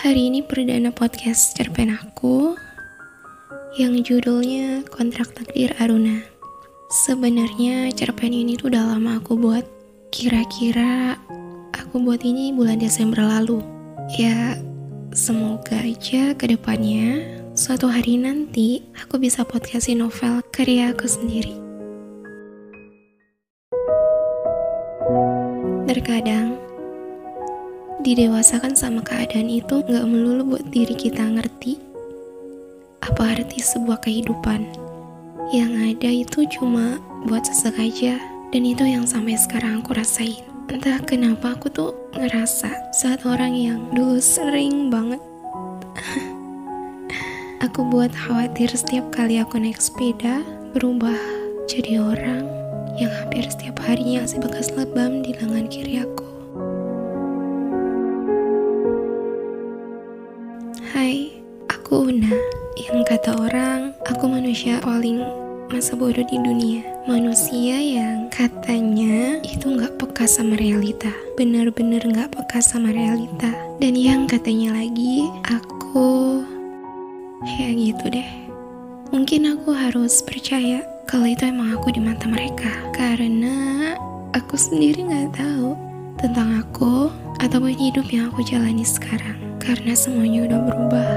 Hari ini perdana podcast cerpen aku yang judulnya Kontrak Takdir Aruna. Sebenarnya cerpen ini tuh udah lama aku buat. Kira-kira aku buat ini bulan Desember lalu. Ya, semoga aja ke depannya suatu hari nanti aku bisa podcastin novel karya aku sendiri. Terkadang didewasakan sama keadaan itu nggak melulu buat diri kita ngerti apa arti sebuah kehidupan. Yang ada itu cuma buat sesek aja, dan itu yang sampai sekarang aku rasain. Entah kenapa aku tuh ngerasa saat orang yang dulu sering banget aku buat khawatir setiap kali aku naik sepeda berubah jadi orang yang hampir setiap harinya bekas lebam di lengan kiri aku. Hai, aku Una. Yang kata orang, aku manusia paling masa bodoh di dunia. Manusia yang katanya itu nggak peka sama realita. Bener-bener nggak peka sama realita. Dan yang katanya lagi, aku ya gitu deh. Mungkin aku harus percaya kalau itu emang aku di mata mereka. Karena aku sendiri nggak tahu tentang aku ataupun hidup yang aku jalani sekarang karena semuanya udah berubah.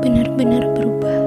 Benar-benar berubah